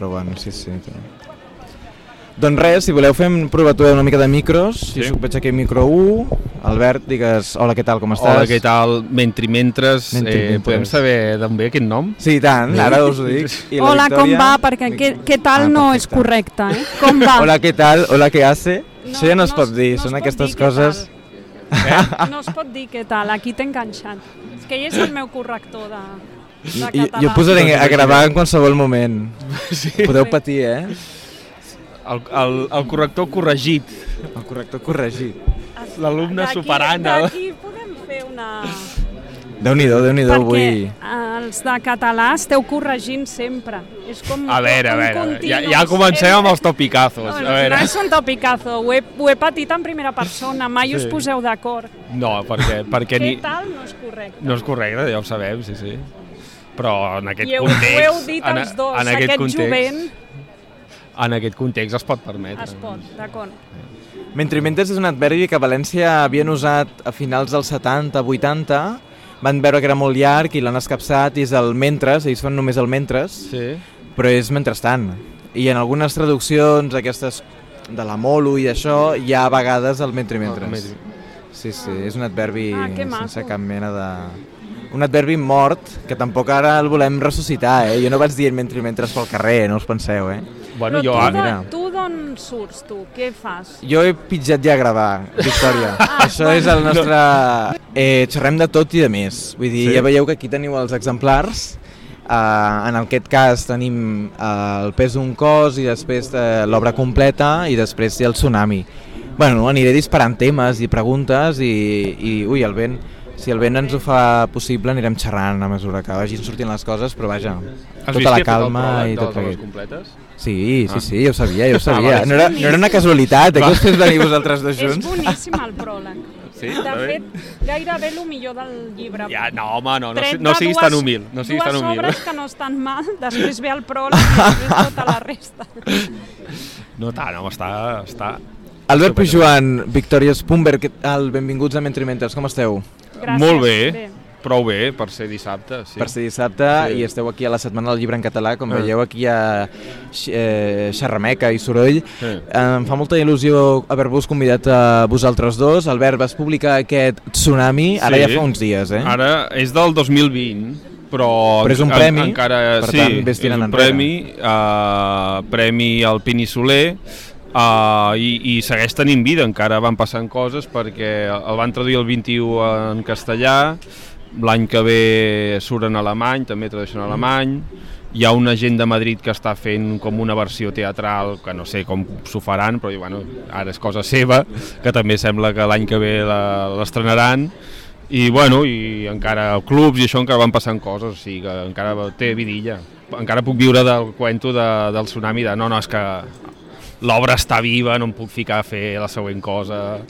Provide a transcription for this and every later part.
però bueno, sí, sí. Doncs res, si voleu fem provatura una mica de micros, sí. si veig aquí micro 1, Albert, digues, hola, què tal, com estàs? Hola, què tal? Mentri mentres, Mentri eh, mentres. podem saber d'on ve aquest nom? Sí, tant, ara us ho dic. I la Hola, com Victòria? va? Perquè què, què tal Ah, no és correcte, eh? Com va? Hola, què tal? Hola, què hace? Això ja no es pot dir, no són pot aquestes dir coses... tal. No es pot dir què tal, aquí t'he enganxat. És que ell és el meu corrector de I, jo posaré a gravar en qualsevol moment. Sí. Podeu patir, eh? El, el, el corrector corregit, El corrector corregit. l'alumne superant. D'aquí podem fer una... Déu-n'hi-do, Déu-n'hi-do Perquè avui. els de català esteu corregint sempre. És com A veure, a veure, continu. ja, ja comencem amb els topicazos. Bueno, A veure. no és un topicazo, ho he, ho he patit en primera persona, mai us Sí. poseu d'acord. No, perquè, perquè Què ni... tal no és correcte. no és correcte, ja ho sabem, sí, sí. Però en aquest I heu, context... ho heu dit en, els dos, en aquest, aquest context, jovent En aquest context es pot permetre. es pot, d'acord. Mentre mentes és un adverbi que a València havien usat a finals dels 70, 80, van veure que era molt llarg i l'han escapçat i és el mentres, ells fan només el mentres, Sí. però és mentrestant. I en algunes traduccions, aquestes de la molo i això, hi ha a vegades el mentre i mentres. Sí, sí, és un adverbi Ah, sense cap mena de... Un adverbi mort, que tampoc ara el volem ressuscitar, eh? Jo no vaig dient mentre mentres pel carrer, no us penseu, eh? Bueno, Però jo... tu, ara- mira. d'on- tu d'on surts, tu? Què fas? Jo he pitjat ja a gravar, Victòria. Ah, Això és el nostre... Eh, xerrem de tot i de més. Vull dir, Sí. ja veieu que aquí teniu els exemplars. Uh, en aquest cas tenim uh, el pes d'un cos i després uh, l'obra completa i després hi ha el tsunami. Bueno, aniré disparant temes i preguntes i, i ui, el vent, si el vent ens ho fa possible anirem xerrant a mesura que vagin sortint les coses, però vaja, Has tota la el calma i tot plegat. completes? Sí, sí, Ah. sí, ja ho sabia, ja ho sabia. vale. No era, no era una casualitat, eh, que us fes venir vosaltres dos És junts. boníssim el pròleg. Sí? De fet, gairebé el millor del llibre. Ja, no, home, no, no, no siguis dues- tan humil. No siguis tan dues humil. obres que no estan mal, després ve el pròleg i després tota la resta. No tant, home, està... està... Albert Pujoan, Victòria Spumber, què tal? Benvinguts a Mentre Mentes, com esteu? Gràcies. Molt bé. Prou bé per ser dissabte, sí. Per ser dissabte Sí. i esteu aquí a la Setmana del Llibre en Català, com Ah. veieu aquí hi ha x- eh, xerrameca i soroll. Eh, em fa molta il·lusió haver-vos convidat a vosaltres dos. Albert, vas publicar aquest Tsunami, ara Sí. ja fa uns dies, eh? Ara és del 2020, però, Però és un en- premi, encara, per sí, tant, vés és tirant un enrere. premi, uh, premi al Pini Soler, uh, i, i segueix tenint vida, encara van passant coses perquè el van traduir el 21 en castellà, l'any que ve surt en alemany, també tradueixen en alemany, hi ha una gent de Madrid que està fent com una versió teatral, que no sé com s'ho faran, però bueno, ara és cosa seva, que també sembla que l'any que ve la- l'estrenaran, i bueno, i encara clubs i això encara van passant coses, o sigui que encara té vidilla. Encara puc viure del cuento de, del tsunami de no, no, és que l'obra està viva, no em puc ficar a fer la següent cosa.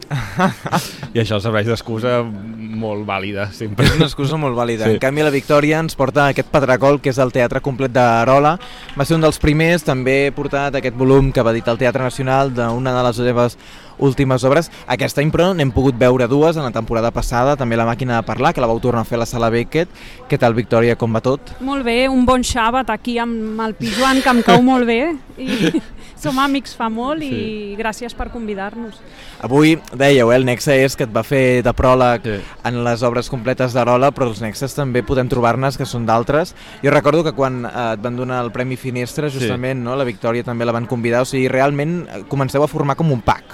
I això serveix d'excusa molt vàlida, sempre. És una excusa molt vàlida. Sí. En canvi, la Victòria ens porta aquest Patracol, que és el teatre complet d'Arola. Va ser un dels primers, també he portat aquest volum que va editar el Teatre Nacional d'una de les seves últimes obres. Aquest any, però, n'hem pogut veure dues en la temporada passada, també La màquina de parlar, que la vau tornar a fer a la sala Beckett. Què tal, Victòria, com va tot? Molt bé, un bon xàbat aquí amb el Pijuan, que em cau molt bé. I som amics fa molt i Sí. gràcies per convidar-nos. Avui, dèieu, eh, el Nexe és que et va fer de pròleg Sí. en les obres completes d'Arola, però els Nexes també podem trobar-nes, que són d'altres. Jo recordo que quan eh, et van donar el Premi Finestra, justament, no, la Victòria també la van convidar, o sigui, realment eh, comenceu a formar com un pack.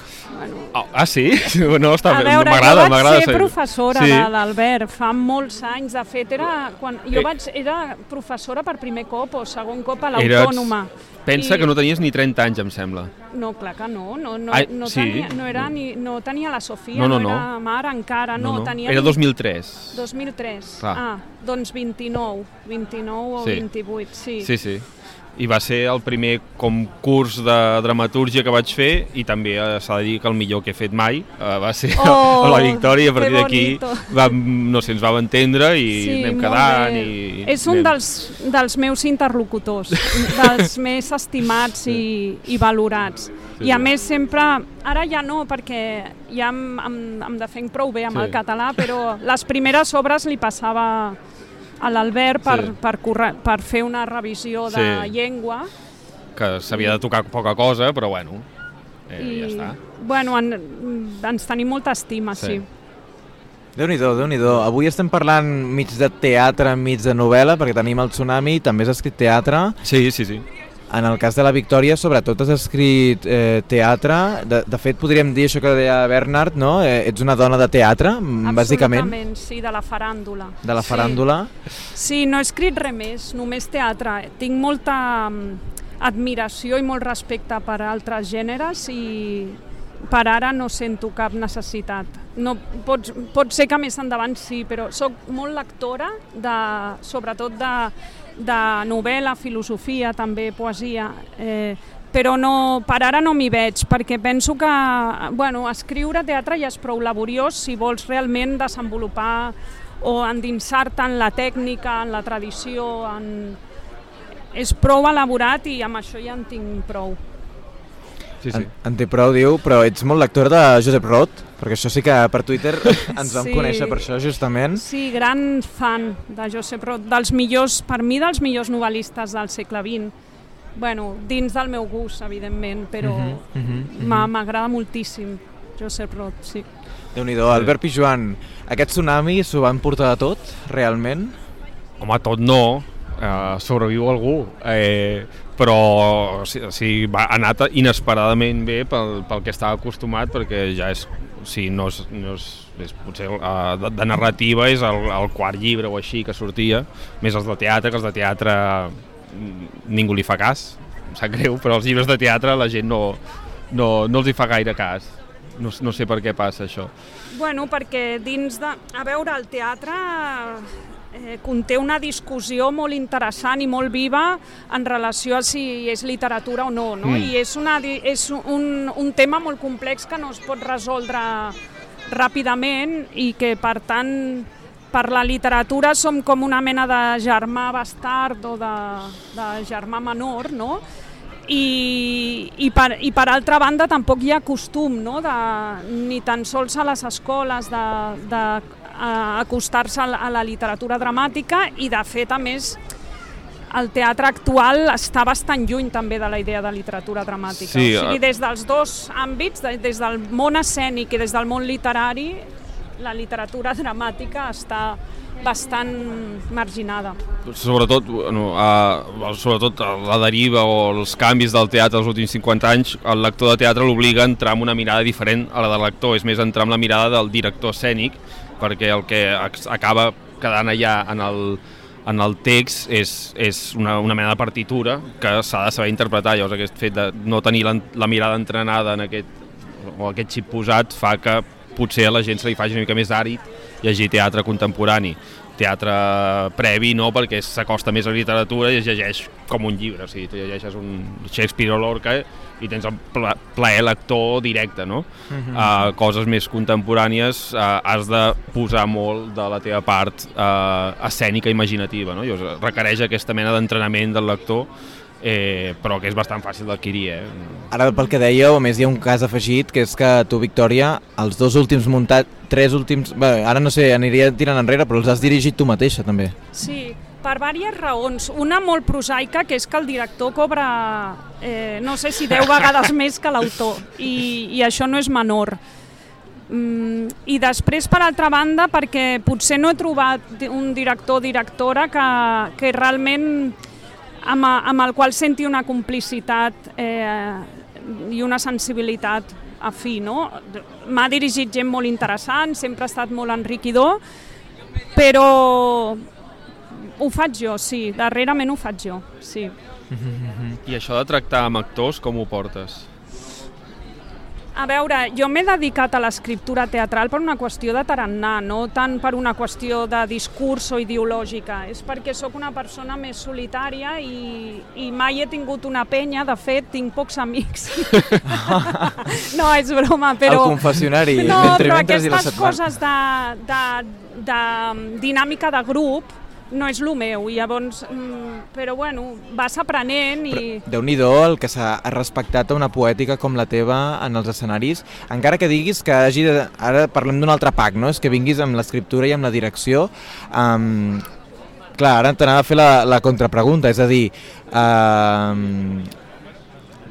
Ah, ah, sí? No, està A bé, jo m'agrada, vaig m'agrada. ser professora Sí. de l'Albert fa molts anys. De fet, era quan jo Eh. vaig, era professora per primer cop o segon cop a Eres- l'Autònoma. Pensa I- que no tenies ni 30 anys, em sembla. No, clar que no. No, no, Ai, no, sí. tenia, no, era ni, no tenia la Sofia, No, no, no, no. era mare encara, no, tenia... Era ni- 2003. 2003. Clar. Ah, doncs 29, 29 o Sí. 28, sí. Sí, sí. I va ser el primer com curs de dramatúrgia que vaig fer i també eh, s'ha de dir que el millor que he fet mai eh, va ser Oh, la victòria i a partir d'aquí no sé, ens vam entendre i Sí, anem quedant i... És un anem- dels, dels meus interlocutors, dels més estimats i, i valorats. Sí, I a sí. més sempre, ara ja no, perquè ja em, em, em defenc prou bé amb Sí. el català, però les primeres obres li passava a l'Albert per, Sí. per, corre, per fer una revisió de Sí. llengua que s'havia de tocar poca cosa, però bueno, eh, I, ja està. Bueno, en, ens tenim molta estima, Sí. sí. Déu-n'hi-do, déu nhi déu Avui estem parlant mig de teatre, mig de novel·la, perquè tenim el Tsunami, també has escrit teatre. Sí, sí, sí. En el cas de la Victòria, sobretot has escrit eh, teatre. De, de fet, podríem dir això que deia Bernard, no? Eh, ets una dona de teatre, bàsicament, Absolutament, sí, de la faràndula. de la Sí. faràndula. Sí, no he escrit res més, només teatre. Tinc molta mm, admiració i molt respecte per altres gèneres i per ara no sento cap necessitat. No, pot, pot ser que més endavant sí, però sóc molt lectora, de, sobretot de, de novel·la, filosofia, també poesia, eh, però no, per ara no m'hi veig, perquè penso que bueno, escriure teatre ja és prou laboriós si vols realment desenvolupar o endinsar-te en la tècnica, en la tradició, en... és prou elaborat i amb això ja en tinc prou. Sí, sí. En, en té prou, diu, però ets molt lectora de Josep Roth, perquè això sí que per Twitter ens vam Sí. conèixer per això, justament. Sí, gran fan de Josep Roth, dels millors, per mi dels millors novel·listes del segle XX. Bueno, dins del meu gust, evidentment, però Mhm, mhm, m'a- mhm. m'agrada moltíssim Josep Roth, sí. Déu-n'hi-do, Albert Pijuan, aquest tsunami s'ho van portar de tot, realment? Home, tot no, eh, sobreviu algú, eh, però o sigui, va, ha anat inesperadament bé pel, pel que estava acostumat, perquè ja és, o sigui, no és, no és, és potser uh, de, de narrativa és el, el quart llibre o així que sortia, més els de teatre, que els de teatre mm, ningú li fa cas, em sap greu, però els llibres de teatre la gent no, no, no els hi fa gaire cas. No, no sé per què passa això. Bueno, perquè dins de... A veure, el teatre eh, conté una discussió molt interessant i molt viva en relació a si és literatura o no, no? Mm. I és, una, és un, un tema molt complex que no es pot resoldre ràpidament i que, per tant, per la literatura som com una mena de germà bastard o de, de germà menor, no? I, i, per, i per altra banda tampoc hi ha costum no? de, ni tan sols a les escoles de, de acostar-se a, la- a la literatura dramàtica i de fet a més el teatre actual està bastant lluny també de la idea de literatura dramàtica. Sí, o sigui, eh. des dels dos àmbits, de, des del món escènic i des del món literari, la literatura dramàtica està bastant marginada. sobretot, bueno, uh, sobretot la deriva o els canvis del teatre dels últims 50 anys, el lector de teatre l'obliga a entrar amb una mirada diferent a la del lector, és més, entrar amb la mirada del director escènic, perquè el que ac- acaba quedant allà en el, en el text és, és una, una mena de partitura que s'ha de saber interpretar, llavors aquest fet de no tenir la, la mirada entrenada en aquest, o aquest xip posat fa que potser a la gent se li faci una mica més àrid llegir teatre contemporani. Teatre previ no, perquè s'acosta més a la literatura i es llegeix com un llibre, o sigui, tu llegeixes un Shakespeare o Lorca i tens el pla plaer lector directe, no? uh, coses més contemporànies uh, has de posar molt de la teva part uh, escènica imaginativa, no? Llavors, requereix aquesta mena d'entrenament del lector eh, però que és bastant fàcil d'adquirir, eh? Ara, pel que dèieu, a més hi ha un cas afegit, que és que tu, Victòria, els dos últims muntats, tres últims... Bé, ara no sé, aniria tirant enrere, però els has dirigit tu mateixa, també. Sí, per diverses raons. Una molt prosaica, que és que el director cobra, eh, no sé si 10 vegades més que l'autor, i, i això no és menor. Mm, I després, per altra banda, perquè potser no he trobat un director o directora que, que realment amb, amb el qual senti una complicitat eh, i una sensibilitat afí. No? M'ha dirigit gent molt interessant, sempre ha estat molt enriquidor, però ho faig jo, sí, darrerament ho faig jo, sí. I això de tractar amb actors, com ho portes? A veure, jo m'he dedicat a l'escriptura teatral per una qüestió de tarannà, no tant per una qüestió de discurs o ideològica. És perquè sóc una persona més solitària i, i mai he tingut una penya, de fet, tinc pocs amics. no, és broma, però... El confessionari, No, mentre però i la aquestes setmana. coses de, de, de dinàmica de grup no és el meu, i llavors, mm, però bueno, vas aprenent i... déu nhi el que s'ha respectat a una poètica com la teva en els escenaris, encara que diguis que hagi de... Ara parlem d'un altre pack, no? És que vinguis amb l'escriptura i amb la direcció. Um, clar, ara t'anava a fer la, la contrapregunta, és a dir, um,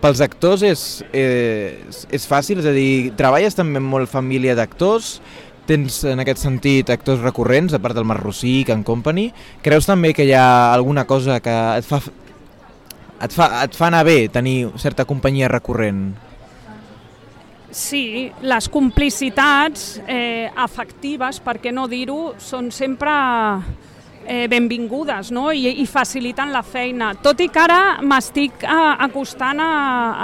pels actors és, és, és fàcil? És a dir, treballes també amb molt família d'actors? Tens en aquest sentit actors recurrents, a part del Marrossí, Can Company? Creus també que hi ha alguna cosa que et fa, et fa, et fa anar bé tenir certa companyia recurrent? Sí, les complicitats eh, afectives, per què no dir-ho, són sempre eh, benvingudes no? I, i faciliten la feina. Tot i que ara m'estic eh, acostant a,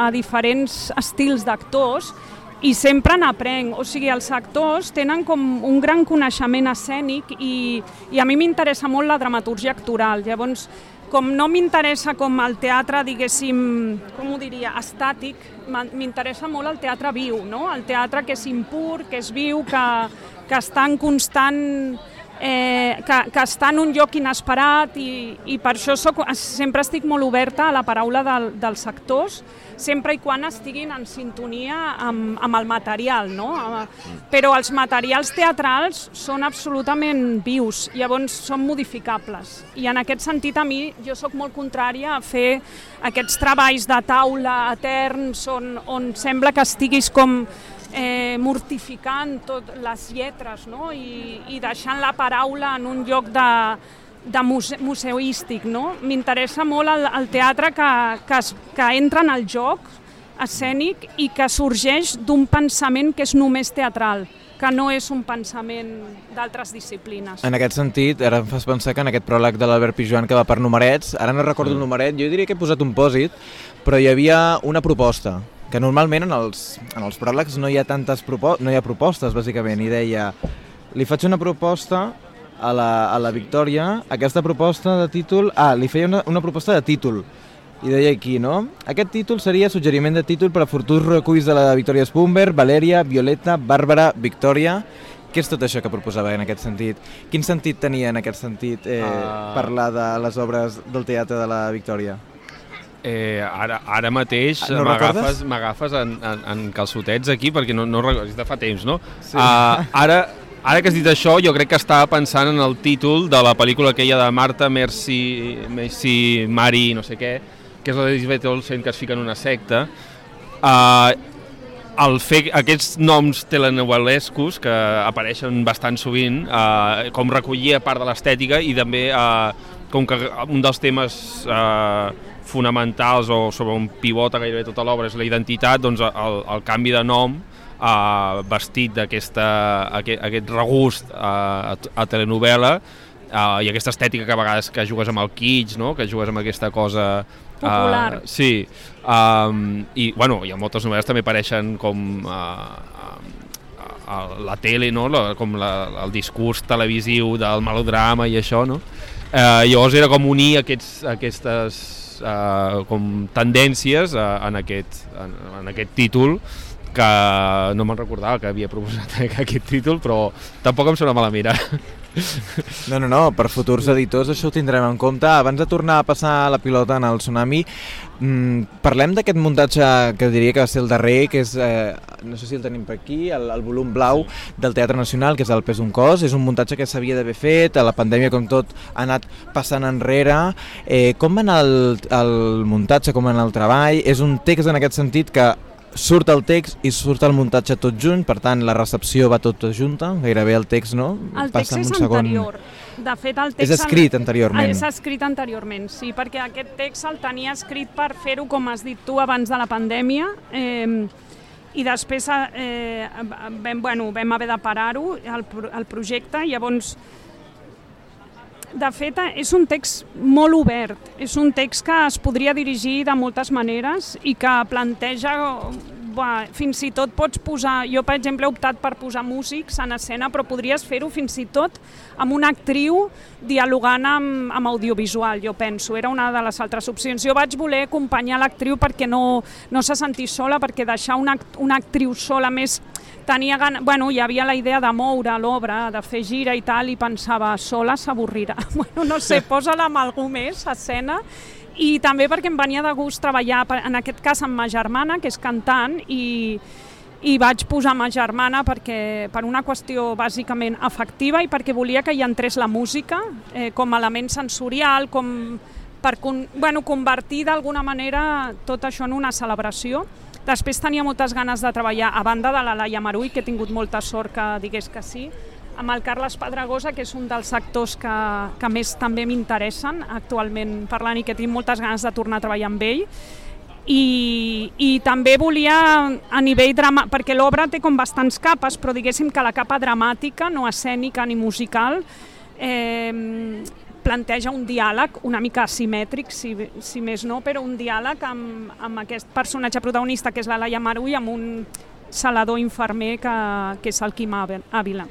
a diferents estils d'actors i sempre n'aprenc. O sigui, els actors tenen com un gran coneixement escènic i, i a mi m'interessa molt la dramaturgia actoral. Llavors, com no m'interessa com el teatre, diguéssim, com ho diria, estàtic, m'interessa molt el teatre viu, no? el teatre que és impur, que és viu, que, que està en constant eh, que, que està en un lloc inesperat i, i per això soc, sempre estic molt oberta a la paraula del, dels sectors, sempre i quan estiguin en sintonia amb, amb el material, no? Però els materials teatrals són absolutament vius, llavors són modificables. I en aquest sentit a mi jo sóc molt contrària a fer aquests treballs de taula eterns on, on sembla que estiguis com eh, mortificant tot les lletres no? I, i deixant la paraula en un lloc de, de muse, museístic. No? M'interessa molt el, el teatre que, que, es, que entra en el joc escènic i que sorgeix d'un pensament que és només teatral que no és un pensament d'altres disciplines. En aquest sentit, ara em fas pensar que en aquest pròleg de l'Albert Pijuan que va per numerets, ara no recordo mm. el numeret, jo diria que he posat un pòsit, però hi havia una proposta que normalment en els, en els pròlegs no hi ha tantes propo no hi ha propostes, bàsicament, i deia li faig una proposta a la, a la Victòria, aquesta proposta de títol... Ah, li feia una, una proposta de títol, i deia aquí, no? Aquest títol seria suggeriment de títol per a futurs reculls de la Victòria Spumber, Valèria, Violeta, Bàrbara, Victòria... Què és tot això que proposava en aquest sentit? Quin sentit tenia en aquest sentit eh, uh... parlar de les obres del teatre de la Victòria? Eh, ara, ara mateix no m'agafes en, en, en calçotets aquí perquè no, no és de fa temps, no? Sí. Uh, ara, ara que has dit això, jo crec que estava pensant en el títol de la pel·lícula aquella de Marta, Merci, Merci Mari, no sé què, que és la d'Elisabeth Olsen que es fica en una secta. Uh, el fer aquests noms telenovelescos que apareixen bastant sovint, uh, com recollia part de l'estètica i també uh, com que un dels temes uh, fonamentals o sobre un pivot a gairebé tota l'obra és la identitat, doncs el, el canvi de nom eh, vestit d'aquest aquest regust eh, a, a telenovela eh, i aquesta estètica que a vegades que jugues amb el kitsch, no? que jugues amb aquesta cosa popular. Uh, sí, um, i, bueno, i en moltes novel·les també apareixen com uh, uh, la tele, no? la, com la, el discurs televisiu del melodrama i això, no? Uh, llavors era com unir aquests, aquestes eh, com tendències eh, en, aquest, en, en aquest títol que no me'n recordava que havia proposat aquest títol, però tampoc em sona mal a mirar. No, no, no, per futurs editors això ho tindrem en compte. Abans de tornar a passar la pilota en el Tsunami, mmm, parlem d'aquest muntatge que diria que va ser el darrer, que és, eh, no sé si el tenim per aquí, el, el volum blau del Teatre Nacional, que és el Pes un cos. És un muntatge que s'havia d'haver fet, a la pandèmia com tot ha anat passant enrere. Eh, com va anar el, el muntatge, com va anar el treball? És un text en aquest sentit que surt el text i surt el muntatge tot junt, per tant la recepció va tot junta, gairebé el text no? El text Passa és segon... anterior. De fet, el text... És escrit anteriorment. És escrit anteriorment, sí, perquè aquest text el tenia escrit per fer-ho, com has dit tu, abans de la pandèmia, eh, i després eh, vam, bueno, vam haver de parar-ho, el, el projecte, i llavors de fet, és un text molt obert, és un text que es podria dirigir de moltes maneres i que planteja Bah, fins i tot pots posar, jo per exemple he optat per posar músics en escena, però podries fer-ho fins i tot amb una actriu dialogant amb, amb audiovisual, jo penso, era una de les altres opcions. Jo vaig voler acompanyar l'actriu perquè no, no se sentís sola, perquè deixar una, una actriu sola més tenia gan... bueno, hi havia la idea de moure l'obra, de fer gira i tal, i pensava, sola s'avorrirà. Bueno, no sé, posa-la amb algú més a escena i també perquè em venia de gust treballar, en aquest cas amb ma germana, que és cantant, i, i vaig posar ma germana perquè, per una qüestió bàsicament afectiva i perquè volia que hi entrés la música eh, com a element sensorial, com per bueno, convertir d'alguna manera tot això en una celebració. Després tenia moltes ganes de treballar, a banda de la Laia Marull, que he tingut molta sort que digués que sí, amb el Carles Pedregosa, que és un dels actors que, que més també m'interessen actualment parlant i que tinc moltes ganes de tornar a treballar amb ell. I, i també volia a nivell drama, perquè l'obra té com bastants capes, però diguéssim que la capa dramàtica, no escènica ni musical, eh, planteja un diàleg una mica asimètric, si, si més no, però un diàleg amb, amb aquest personatge protagonista que és la Laia Marull amb un salador infermer que, que és el Quim Ávila.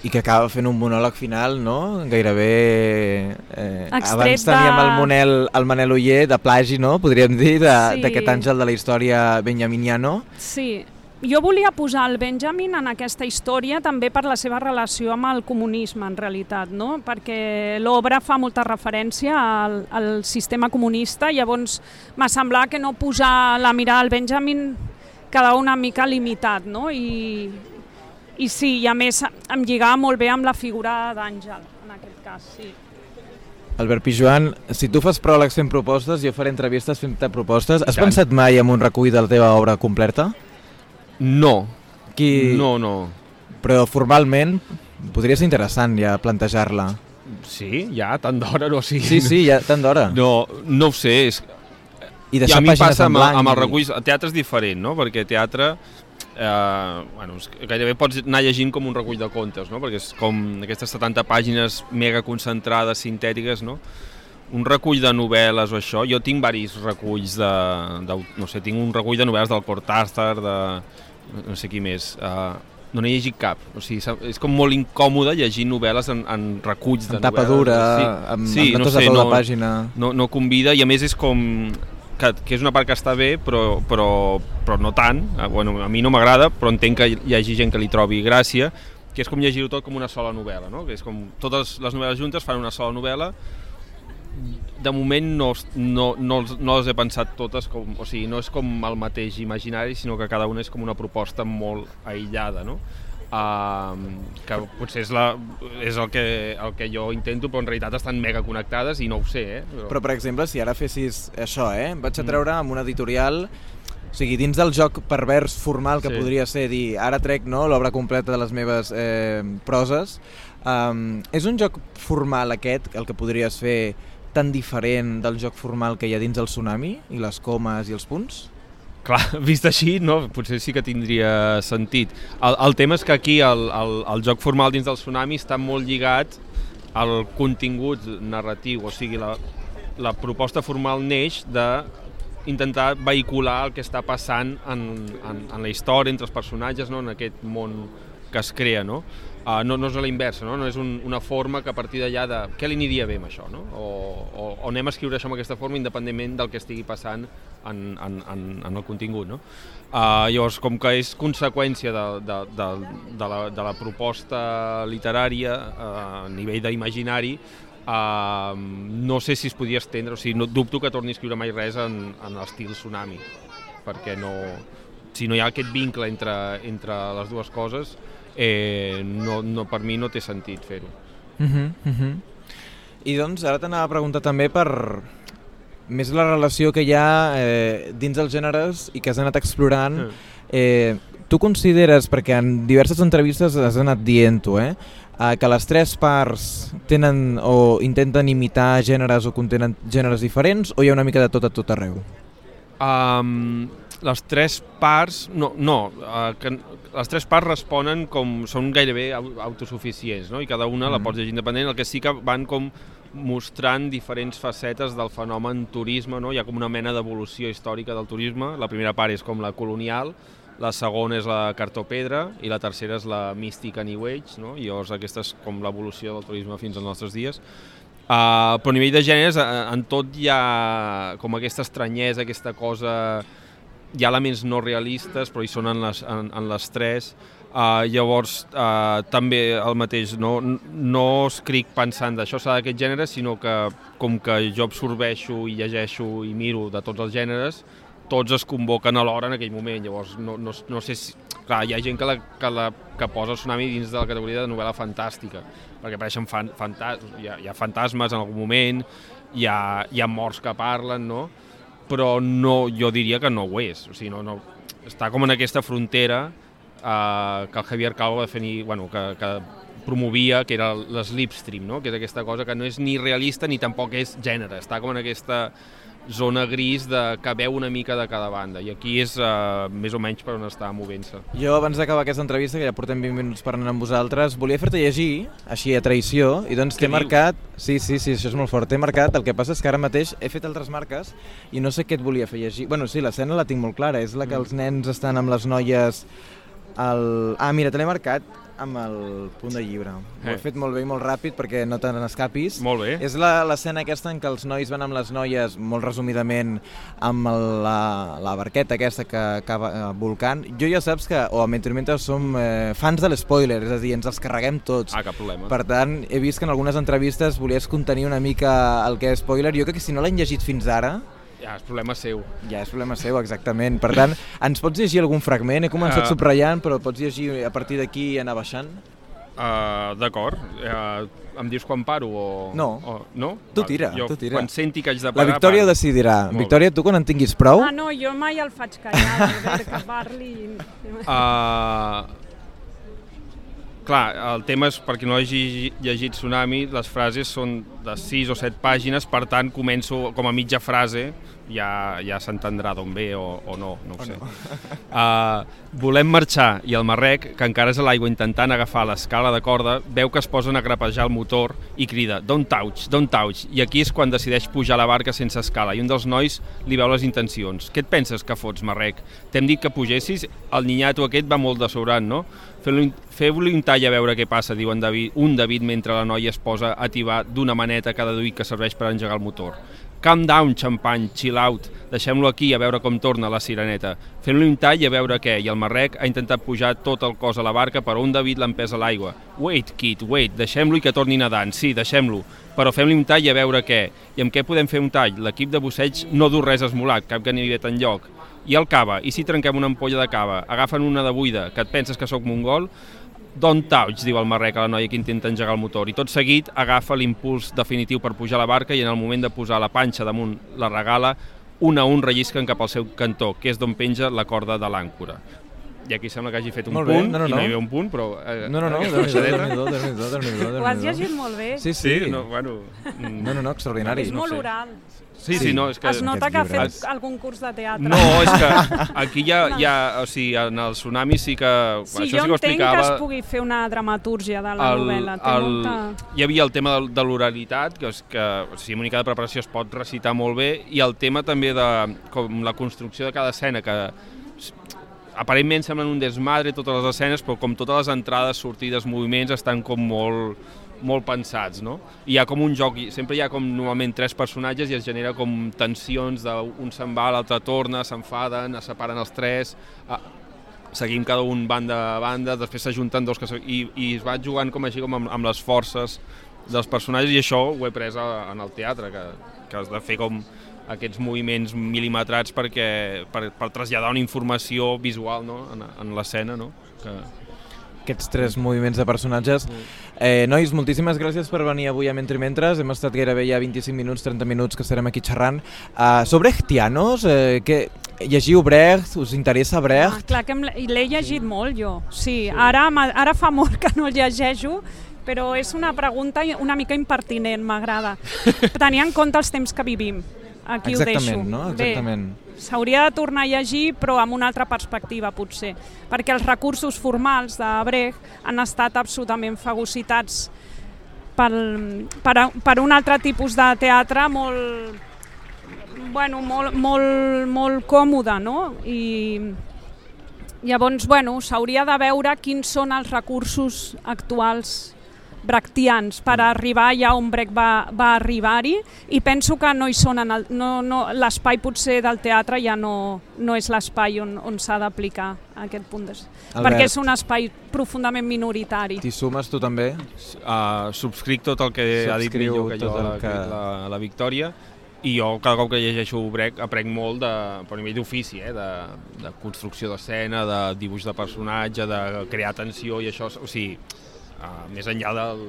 I que acaba fent un monòleg final, no? Gairebé... Eh, abans teníem de... el, Monel, el Manel Oller de plagi, no? Podríem dir, d'aquest sí. àngel de la història benjaminiano. Sí, jo volia posar el Benjamin en aquesta història també per la seva relació amb el comunisme, en realitat, no? perquè l'obra fa molta referència al, al sistema comunista, llavors m'ha semblat que no posar la mirada al Benjamin quedava una mica limitat, no? I, i sí, i a més em lligava molt bé amb la figura d'Àngel, en aquest cas, sí. Albert Pijuan, si tu fas pròlegs fent propostes, jo faré entrevistes fent propostes. Has pensat mai en un recull de la teva obra completa? No. Qui... No, no. Però formalment podria ser interessant ja plantejar-la. Sí, ja, tant d'hora, no? Sí, sí, sí ja, tant d'hora. No, no ho sé, és... I I a mi passa amb, amb el recull... El teatre és diferent, no? Perquè teatre eh, bueno, gairebé pots anar llegint com un recull de contes, no? perquè és com aquestes 70 pàgines mega concentrades, sintètiques, no? un recull de novel·les o això, jo tinc varis reculls de, de no sé, tinc un recull de novel·les del Cortázar, de no sé qui més, uh, no n'he llegit cap, o sigui, és com molt incòmode llegir novel·les en, en reculls de en tapa novel·les. dura, sí, amb, sí, amb no sé, no, pàgina. No, no convida i a més és com que, que és una part que està bé, però, però, però no tant. Eh, bueno, a mi no m'agrada, però entenc que hi hagi gent que li trobi gràcia, que és com llegir-ho tot com una sola novel·la, no? que és com totes les novel·les juntes fan una sola novel·la, de moment no, no, no, no les he pensat totes com, o sigui, no és com el mateix imaginari, sinó que cada una és com una proposta molt aïllada, no? Uh, que potser és, la, és el, que, el que jo intento, però en realitat estan mega connectades i no ho sé. Eh? Però, però per exemple, si ara fessis això, eh? vaig a mm. treure amb un editorial o sigui, dins del joc pervers formal que sí. podria ser dir ara trec no, l'obra completa de les meves eh, proses, um, és un joc formal aquest, el que podries fer tan diferent del joc formal que hi ha dins el Tsunami i les comes i els punts? Clar, vist així, no, potser sí que tindria sentit. El, el tema és que aquí el, el, el joc formal dins del Tsunami està molt lligat al contingut narratiu, o sigui, la, la proposta formal neix de intentar vehicular el que està passant en, en, en la història, entre els personatges, no? en aquest món que es crea, no? Uh, no, no és a la inversa, no? no és un, una forma que a partir d'allà de què li aniria bé amb això, no? o, o, o anem a escriure això amb aquesta forma independentment del que estigui passant en, en, en, en el contingut. No? Uh, llavors, com que és conseqüència de, de, de, de, la, de la proposta literària uh, a nivell d'imaginari, uh, no sé si es podia estendre, o sigui, no dubto que torni a escriure mai res en, en l'estil tsunami, perquè no, si no hi ha aquest vincle entre, entre les dues coses, eh, no, no, per mi no té sentit fer-ho. Uh -huh, uh -huh. I doncs ara t'anava a preguntar també per més la relació que hi ha eh, dins els gèneres i que has anat explorant. Uh -huh. Eh, tu consideres, perquè en diverses entrevistes has anat dient-ho, eh, eh, que les tres parts tenen o intenten imitar gèneres o contenen gèneres diferents o hi ha una mica de tot a tot arreu? Um, les tres parts, no, no uh, que les tres parts responen com són gairebé autosuficients, no? i cada una mm. la pots llegir independent, el que sí que van com mostrant diferents facetes del fenomen turisme, no? hi ha com una mena d'evolució històrica del turisme, la primera part és com la colonial, la segona és la cartopedra i la tercera és la mística New Age, no? i llavors aquesta és com l'evolució del turisme fins als nostres dies. Uh, però a nivell de gèneres, en tot hi ha com aquesta estranyesa, aquesta cosa hi ha elements no realistes, però hi són en les, en, en les tres. Uh, llavors, uh, també el mateix, no, no escric pensant d'això s'ha d'aquest gènere, sinó que com que jo absorbeixo i llegeixo i miro de tots els gèneres, tots es convoquen alhora en aquell moment, llavors no, no, no sé si... Clar, hi ha gent que, la, que, la, que posa el tsunami dins de la categoria de novel·la fantàstica, perquè apareixen fan, fantas, hi, ha, hi ha fantasmes en algun moment, hi ha, hi ha morts que parlen, no? Però no, jo diria que no ho és. O sigui, no, no, està com en aquesta frontera eh, que el Javier Calvo va definir, bueno, que, que promovia, que era l'slipstream, no? que és aquesta cosa que no és ni realista ni tampoc és gènere, està com en aquesta zona gris de que veu una mica de cada banda i aquí és uh, més o menys per on està movent-se. Jo abans d'acabar aquesta entrevista, que ja portem 20 minuts parlant amb vosaltres, volia fer-te llegir, així a traïció, i doncs t'he marcat... Sí, sí, sí, això és molt fort. T'he marcat, el que passa és que ara mateix he fet altres marques i no sé què et volia fer llegir. Bueno, sí, l'escena la tinc molt clara, és la que mm. els nens estan amb les noies... El... Ah, mira, te l'he marcat amb el punt de llibre. Eh. Ho he fet molt bé i molt ràpid perquè no te n'escapis. Molt bé. És l'escena aquesta en què els nois van amb les noies, molt resumidament, amb el, la, la barqueta aquesta que acaba eh, volcant. Jo ja saps que, o a Mentre som eh, fans de l'espoiler, és a dir, ens els carreguem tots. Ah, cap problema. Per tant, he vist que en algunes entrevistes volies contenir una mica el que és spoiler. Jo crec que si no l'han llegit fins ara, ja, és problema seu. Ja, és problema seu, exactament. Per tant, ens pots llegir algun fragment? He començat uh, subratllant, però pots llegir a partir d'aquí i anar baixant? Uh, D'acord. Uh, em dius quan paro o... No. O, no? Tu tira, jo, tu tira. Quan senti que haig de parar... La Victòria ho decidirà. Molt Victòria, tu quan en tinguis prou... Ah, no, jo mai el faig callar, Albert, que parli... Uh, clar, el tema és, perquè no hagi llegit Tsunami, les frases són de 6 o 7 pàgines, per tant començo com a mitja frase, ja, ja s'entendrà d'on ve o, o no, no ho o sé. No. Uh, volem marxar i el Marrec, que encara és a l'aigua intentant agafar l'escala de corda, veu que es posen a grapejar el motor i crida «Don't touch, don't touch!» I aquí és quan decideix pujar a la barca sense escala i un dels nois li veu les intencions. «Què et penses que fots, Marrec? T'hem dit que pugessis? El ninyato aquest va molt de sobrant, no? Feu-li un tall a veure què passa», diu en David, un David mentre la noia es posa a tibar d'una maneta cada duit que serveix per engegar el motor. Calm down, xampany, chill out, deixem-lo aquí a veure com torna la sireneta. Fem-li un tall a veure què, i el marrec ha intentat pujar tot el cos a la barca, però un David l'empesa a l'aigua. Wait, kid, wait, deixem-lo i que torni nedant, sí, deixem-lo, però fem-li un tall a veure què. I amb què podem fer un tall? L'equip de busseig no du res esmolat, cap ganivet enlloc. I el cava, i si trenquem una ampolla de cava? Agafen una de buida, que et penses que sóc mongol? Don't touch, diu el marrec a la noia que intenta engegar el motor, i tot seguit agafa l'impuls definitiu per pujar la barca i en el moment de posar la panxa damunt la regala, un a un rellisquen cap al seu cantó, que és d'on penja la corda de l'àncora. I aquí sembla que hagi fet un molt punt, bé, no, no, i no. hi havia un punt, però... Eh, no, no, no, déu-n'hi-do, Ho has llegit molt bé. Sí, sí. sí no, bueno, no, no, no, extraordinari. És molt oral. Sí, sí, no, és que... Es nota que ha fet algun curs de teatre. No, és que aquí ja, ja o sigui, en el Tsunami sí que... Sí, això jo sí que entenc que es pugui fer una dramatúrgia de la el, novel·la. Té el, molta... Hi havia el tema de, de l'oralitat, que, és que o sigui, en única de preparació es pot recitar molt bé, i el tema també de com la construcció de cada escena, que aparentment semblen un desmadre totes les escenes, però com totes les entrades, sortides, moviments estan com molt molt pensats, no? I hi ha com un joc, sempre hi ha com normalment tres personatges i es genera com tensions d'un se'n va, l'altre torna, s'enfaden, es separen els tres, ah, seguim cada un banda a banda, després s'ajunten dos que i, i es va jugant com així com amb, amb les forces dels personatges i això ho he pres a, en el teatre, que, que has de fer com aquests moviments mil·limetrats perquè, per, per traslladar una informació visual no? en, en l'escena, no? que, aquests tres moviments de personatges. Eh, nois, moltíssimes gràcies per venir avui a Mentre Mentres. Hem estat gairebé ja 25 minuts, 30 minuts que estarem aquí xerrant. Uh, sobre Echtianos, eh, que llegiu Brecht, us interessa Brecht? Ah, clar que l'he llegit sí. molt jo, sí. sí. Ara, ara fa molt que no el llegeixo, però és una pregunta una mica impertinent, m'agrada. Tenir en compte els temps que vivim. Aquí Exactament, ho deixo. no? Exactament. S'hauria de tornar a llegir però amb una altra perspectiva potser, perquè els recursos formals de Brecht han estat absolutament fagocitats pel, per, per un altre tipus de teatre molt, bueno, molt, molt, molt còmode, no? I llavors, bueno, s'hauria de veure quins són els recursos actuals brechtians per arribar allà on Brecht va, va arribar-hi i penso que no hi són en el, no, no, l'espai potser del teatre ja no, no és l'espai on, on s'ha d'aplicar aquest punt de... perquè és un espai profundament minoritari. T'hi sumes tu també? Uh, subscric tot el que Subscriu ha dit millor que jo la, que... La, la Victòria i jo cada cop que llegeixo Brecht aprenc molt de, per nivell d'ofici, eh? de, de construcció d'escena, de dibuix de personatge, de crear tensió i això, o sigui, uh, més enllà del,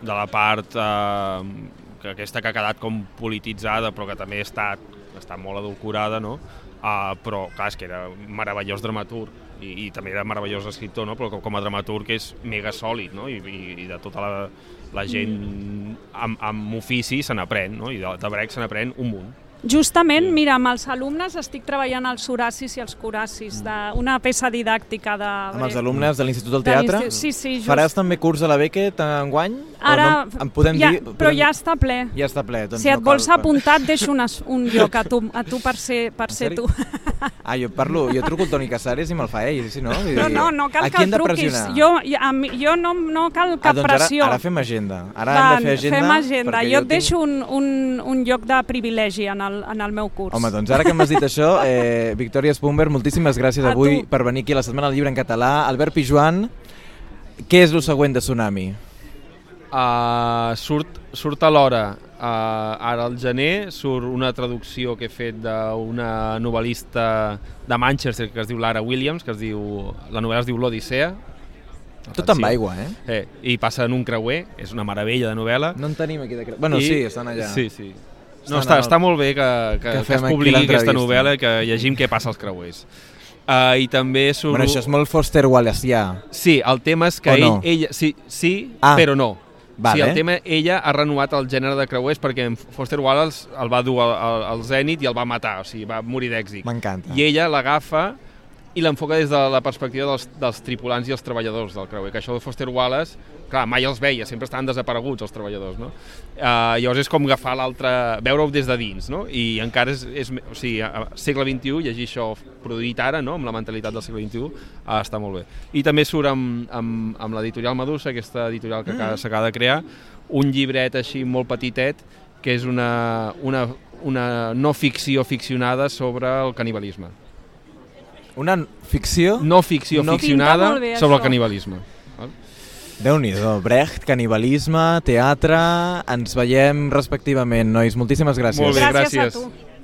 de la part uh, que aquesta que ha quedat com polititzada, però que també està, està molt adulcorada, no? Uh, però, clar, és que era meravellós dramaturg i, i també era meravellós escriptor, no? però com a dramaturg és mega sòlid, no? I, i, i de tota la, la gent amb, amb ofici se n'aprèn, no? i de, de brec se n'aprèn un munt. Justament, mira, amb els alumnes estic treballant els horacis i els coracis, d'una peça didàctica de... Amb els alumnes de l'Institut del de Teatre? l'insti- Sí, sí, just. Faràs també curs a la Beckett enguany? O Ara, no, en podem ja, dir, però podem... ja està ple. Ja està ple. Doncs si et no vols cal... apuntar, et deixo una, un lloc a tu, a tu per ser, per En ser tu. Ah, jo parlo, jo truco el Toni Casares i me'l fa ell, si no? Vull No, no, no cal que el de truquis. Jo, a mi, jo no, no cal ah, cap doncs pressió. Ara, ara fem agenda. Ara Va, hem de fer agenda. Fem agenda. perquè Jo et tinc- deixo un, un, un lloc de privilegi en el, en el meu curs. Home, doncs ara que m'has dit això, eh, Victòria Spumber, moltíssimes gràcies A avui tu. per venir aquí a la Setmana del Llibre en català. Albert Pijuan, què és el següent de Tsunami? Uh, surt, surt a l'hora, uh, ara al gener, surt una traducció que he fet d'una novel·lista de Manchester que es diu Lara Williams, que es diu, la novel·la es diu L'Odissea. Tot amb aigua, eh? Eh, I passa en un creuer, és una meravella de novel·la. No en tenim aquí de cre... Bueno, I, sí, estan allà. Sí, sí. No, està, està molt bé que, que, que que, es publiqui aquesta novel·la i que llegim què passa als creuers. Uh, I també surt... Bueno, això és molt Foster Wallaceà. Sí, el tema és que O ell, no? ella... Sí, sí Ah. però no. Vale. Sí, el tema, ella ha renovat el gènere de creuers perquè Foster Wallace el va dur al, al, al Zenit i el va matar, o sigui, va morir d'èxit. M'encanta. I ella l'agafa i l'enfoca des de la perspectiva dels, dels tripulants i els treballadors del creuer, que això de Foster Wallace, clar, mai els veia, sempre estaven desapareguts els treballadors, no? Uh, llavors és com agafar l'altre, veure-ho des de dins, no? I encara és, és o sigui, a, segle XXI, llegir això produït ara, no?, amb la mentalitat del segle XXI, uh, està molt bé. I també surt amb, amb, amb l'editorial Medusa, aquesta editorial que acaba- s'acaba de crear, un llibret així molt petitet, que és una, una, una no ficció ficcionada sobre el canibalisme. Una ficció? No ficció No. ficcionada bé, sobre el això. canibalisme. val? Déu-n'hi-do. Brecht, canibalisme, teatre... Ens veiem respectivament, nois. Moltíssimes gràcies. Molt bé, gràcies gràcies. a tu.